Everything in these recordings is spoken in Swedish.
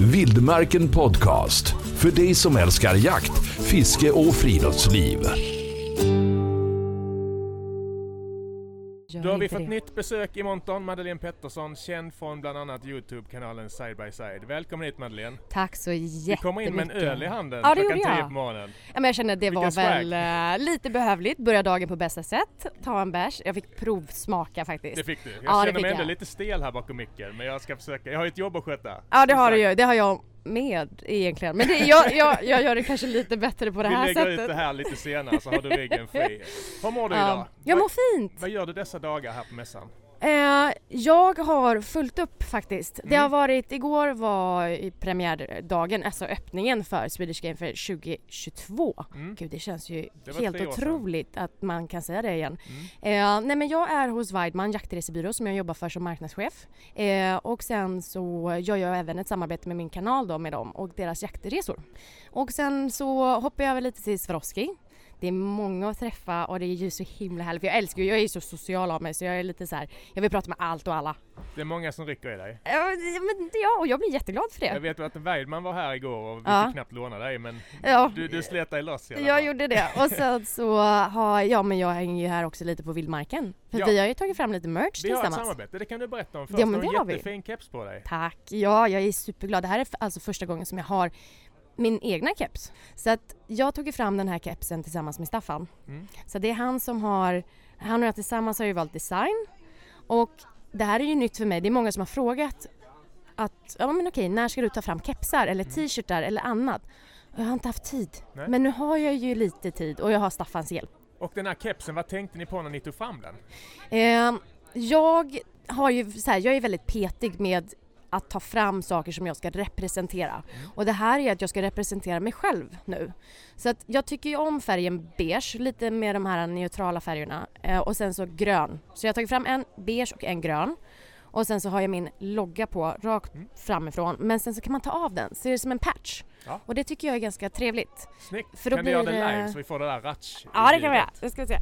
Vildmarken Podcast. För dig som älskar jakt, fiske och friluftsliv. Då har vi fått nytt besök i monton. Madeleine Pettersson, känd från bland annat Youtube-kanalen Side by Side. Välkommen hit Madeleine. Tack så jättemycket. Du kommer in med en öl i handen Ja, det klockan jag. tio på morgonen. Ja, men jag kände att det Vilken var swag. väl eh, lite behövligt. Börja dagen på bästa sätt. Ta en bärs. Jag fick provsmaka faktiskt. Det fick du. Jag Ja, det känner mig ändå lite stel här bakom micken, men jag ska försöka. Jag har ju ett jobb att sköta. Ja det har du ju. Det har jag med egentligen. Men det, jag, jag, jag gör det kanske lite bättre på det Vi här lägger sättet. ut det här lite senare så har du ryggen fri. Hur mår du idag? Jag Vad- mår fint. Vad gör du dessa dagar här på mässan? Eh, jag har fullt upp faktiskt. Det Mm. har varit, igår var premiärdagen, alltså öppningen för Swedish Game Fair 2022. Mm. Gud det känns ju Det helt otroligt att man kan säga det igen. Mm. Eh, nej men jag är hos Weidman jaktresebyrå som jag jobbar för som marknadschef. Eh, och sen så gör jag även ett samarbete med min kanal då med dem och deras jaktresor. Och sen så hoppar jag över lite till Swarovski. Det är många att träffa och det är ju så himla härligt. För jag älskar ju, jag är ju så social av mig så jag är lite så här, jag vill prata med allt och alla. Det är många som rycker i dig. Ja, men, ja och jag blir jätteglad för Jag det. vet att Weidman var här igår och vi Ja. fick knappt låna dig men Ja. du, du slet dig loss i alla Jag fall. gjorde det och sen så har, ja men jag hänger ju här också lite på vildmarken. För Ja. vi har ju tagit fram lite merch Vi har ett tillsammans. samarbete, det kan du berätta om först. Ja, men det har en vi. jättefin keps på dig. Tack! Ja, jag är superglad. Det här är alltså första gången som jag har min egna keps. Så att jag tog fram den här kepsen tillsammans med Staffan. Mm. Så det är han som har, han och jag tillsammans har ju valt design. Och det här är ju nytt för mig. Det är många som har frågat att, ja men okej, när ska du ta fram kepsar eller t-shirtar eller annat? Jag har inte haft tid. Nej. Men nu har jag ju lite tid och jag har Staffans hjälp. Och den här kepsen, vad tänkte ni på när ni tog fram den? Eh, jag har ju så här, jag är väldigt petig med att ta fram saker som jag ska representera. Och det här är att jag ska representera mig själv nu. Så att jag tycker ju om färgen beige, lite med de här neutrala färgerna. Eh, och sen så grön. Så jag har tagit fram en beige och en grön. Och sen så har jag min logga på rakt Mm. framifrån. Men sen så kan man ta av den, så är det som en patch. Ja. Och det tycker jag är ganska trevligt. Snyggt! För då kan du göra blir det det- live så vi får det där ratch Ja det kan vi göra. Nu ska vi se.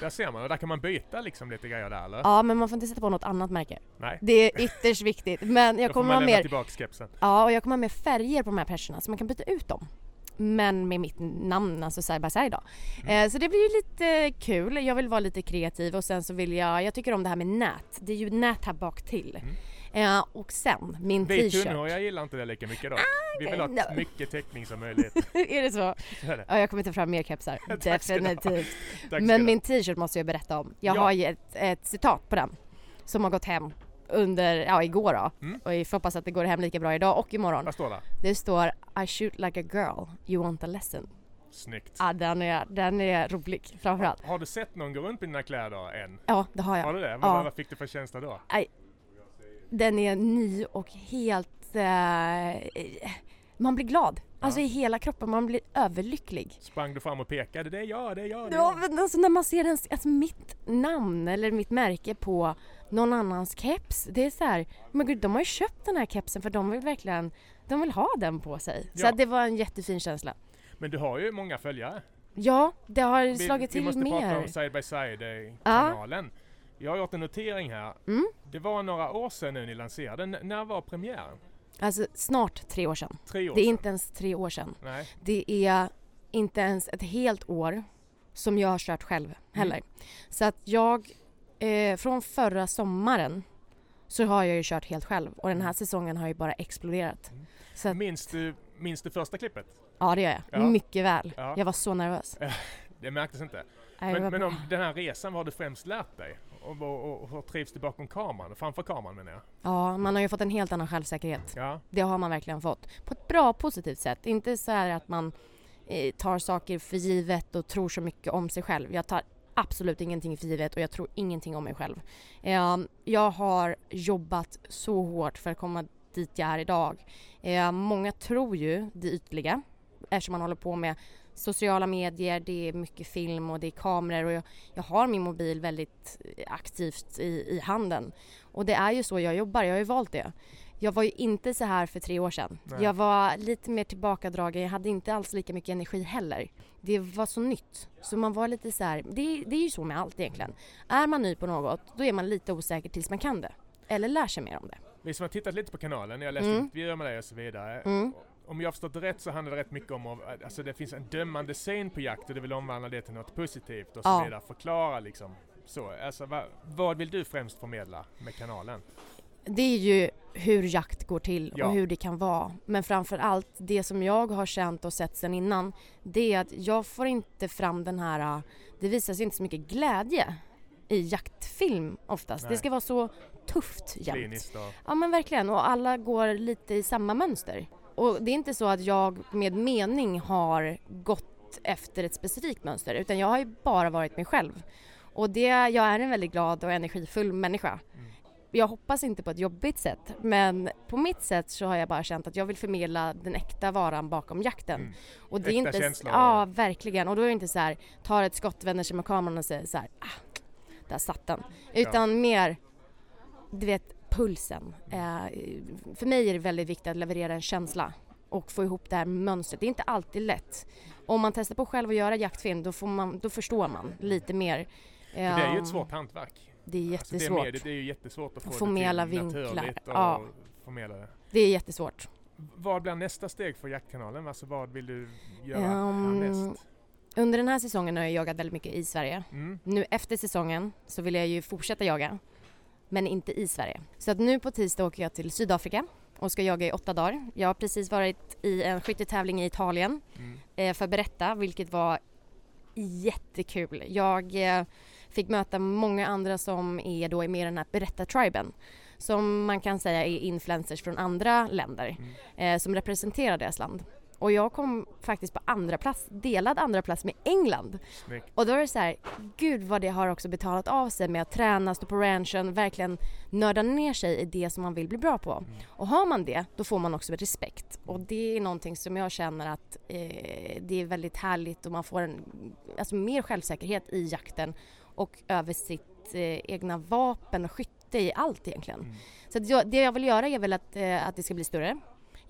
Där ser man, och där kan man byta liksom lite grejer där eller? Ja men man får inte sätta på något annat märke. Nej. Det är ytterst viktigt. Men jag kommer ha mer, tillbaka ja, och jag kommer ha mer färger på de här perserna så man kan byta ut dem. Men med mitt namn, alltså by side då. Mm. Eh, så det blir ju lite kul. Jag vill vara lite kreativ och sen så vill jag, jag tycker om det här med nät. Det är ju nät här bak till. Eh, och sen min Vi t-shirt. tunnhåriga gillar inte det lika mycket då. Vi vill ha no. mycket täckning som möjligt. är det så? Så är det. Ja, jag kommer ta fram mer kepsar. Du. Definitivt. Du Men min t-shirt måste jag berätta om. Jag Ja. har ju ett, ett citat på den som har gått hem under, ja igår då. Mm. Och jag hoppas att det går hem lika bra idag och imorgon. Vad står det? Det står I shoot like a girl, you want a lesson. Snyggt. Ja den är, den är rolig framförallt. Har du sett någon gå runt med dina kläder än? Ja det har Har jag. du det? Ja. Vad, vad fick du för känsla då? Den är ny och helt... Eh, man blir glad. Alltså Ja. i hela kroppen, man blir överlycklig. Sprang du fram och pekade? Det är jag, det är jag, det är Ja, jag. men alltså när man ser ens, alltså mitt namn eller mitt märke på någon annans keps. Det är så här, men gud de har ju köpt den här kepsen för de vill verkligen, de vill ha den på sig. Så Ja. att det var en jättefin känsla. Men du har ju många följare. Ja, det har Vi, slagit vi till måste prata mer. om Side by Side-kanalen. Jag har gjort en notering här. Mm. Det var några år sedan nu ni lanserade. N- när var premiären? Alltså snart tre år sedan. Tre år Det är sedan? inte ens tre år sedan. Nej. Det är inte ens ett helt år som jag har kört själv heller. Mm. Så att jag, eh, från förra sommaren så har jag ju kört helt själv och den här säsongen har ju bara exploderat. Mm. Så att, Minns du, minns du första klippet? ja det gör jag. Ja. Mycket väl. Ja. Jag var så nervös. Det märktes inte. Men, men om den här resan, vad har du främst lärt dig? Och, och, och hur trivs du bakom kameran? Framför kameran menar jag. Ja, man har ju fått en helt annan självsäkerhet. Ja. Det har man verkligen fått. På ett bra positivt sätt. Inte så här att man eh, tar saker för givet och tror så mycket om sig själv. Jag tar absolut ingenting för givet och jag tror ingenting om mig själv. Eh, jag har jobbat så hårt för att komma dit jag är idag. Eh, många tror ju det ytliga eftersom man håller på med sociala medier, det är mycket film och det är kameror och jag, jag har min mobil väldigt aktivt i, i handen. Och det är ju så jag jobbar, jag har ju valt det. Jag var ju inte så här för tre år sedan. Nej. Jag var lite mer tillbakadragen, jag hade inte alls lika mycket energi heller. Det var så nytt. Så man var lite så här, det, det är ju så med allt egentligen. Är man ny på något, då är man lite osäker tills man kan det. Eller lär sig mer om det. vi som har tittat lite på kanalen, jag läste Mm. intervjuer med dig och så vidare. Mm. Om jag har förstått det rätt så handlar det rätt mycket om att alltså det finns en dömande syn på jakt och du vill omvandla det till något positivt och så Ja. vidare. Förklara liksom. Så, alltså, va, vad vill du främst förmedla med kanalen? Det är ju hur jakt går till Ja. och hur det kan vara. Men framför allt det som jag har känt och sett sen innan det är att jag får inte fram den här, äh, det visar sig inte så mycket glädje i jaktfilm oftast. Nej. Det ska vara så tufft jämt. Ja men verkligen och alla går lite i samma mönster. Och det är inte så att jag med mening har gått efter ett specifikt mönster utan jag har ju bara varit mig själv. Och det, jag är en väldigt glad och energifull människa. Mm. Jag hoppas inte på ett jobbigt sätt men på mitt sätt så har jag bara känt att jag vill förmedla den äkta varan bakom jakten. Mm. Och det är Äkta inte, känslor. Ja, verkligen. Och då är det inte så här, tar ett skott, vänder sig med kameran och säger så här, ah, där satt den. Utan mer, du vet, pulsen. Eh, för mig är det väldigt viktigt att leverera en känsla och få ihop det här mönstret. Det är inte alltid lätt. Om man testar på själv att göra jaktfilm då, får man, då förstår man lite mer. För det är ju Eh, ett svårt hantverk. Det är Alltså det, jättesvårt. mediet, det är ju jättesvårt att få Förmedla det till vinklar. och Ja. förmedla det. Det är jättesvårt. Vad blir nästa steg för jaktkanalen? Alltså vad vill du göra Ehm, härnäst? Under den här säsongen har jag jagat väldigt mycket i Sverige. Mm. Nu efter säsongen så vill jag ju fortsätta jaga, men inte i Sverige. Så att nu på tisdag åker jag till Sydafrika och ska jaga i åtta dagar. Jag har precis varit i en skyttetävling i Italien Mm. eh, för Berätta, vilket var jättekul. Jag eh, fick möta många andra som är då med den här Berätta-triben som man kan säga är influencers från andra länder Mm. eh, som representerar deras land. Och jag kom faktiskt på andra plats, delad andra plats med England. Snyggt. Och då är det så här, gud vad det har också betalat av sig med att träna, stå på ranchen, verkligen nörda ner sig i det som man vill bli bra på. Mm. Och har man det, då får man också respekt. Och det är någonting som jag känner att eh, det är väldigt härligt och man får en, alltså mer självsäkerhet i jakten och över sitt eh, egna vapen och skytte i allt egentligen. Mm. Så jag, det jag vill göra är väl att, eh, att det ska bli större.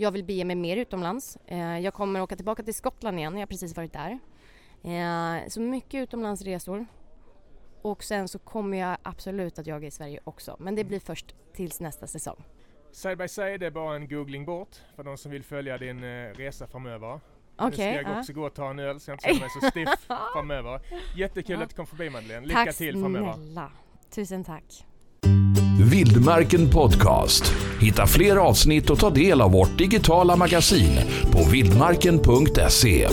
Jag vill bege mig mer utomlands. Eh, jag kommer åka tillbaka till Skottland igen, jag har precis varit där. Eh, så mycket utomlandsresor. Och sen så kommer jag absolut att jaga i Sverige också. Men det blir först tills nästa säsong. Side by side är bara en googling bort för de som vill följa din eh, resa framöver. Okej. nu ska jag ja. också gå och ta en öl så jag inte känner mig så stiff framöver. Jättekul Ja. att du kom förbi Madeleine. Lycka Tack till framöver. snälla. Tusen tack. Vildmarken Podcast. Hitta fler avsnitt och ta del av vårt digitala magasin på vildmarken.se.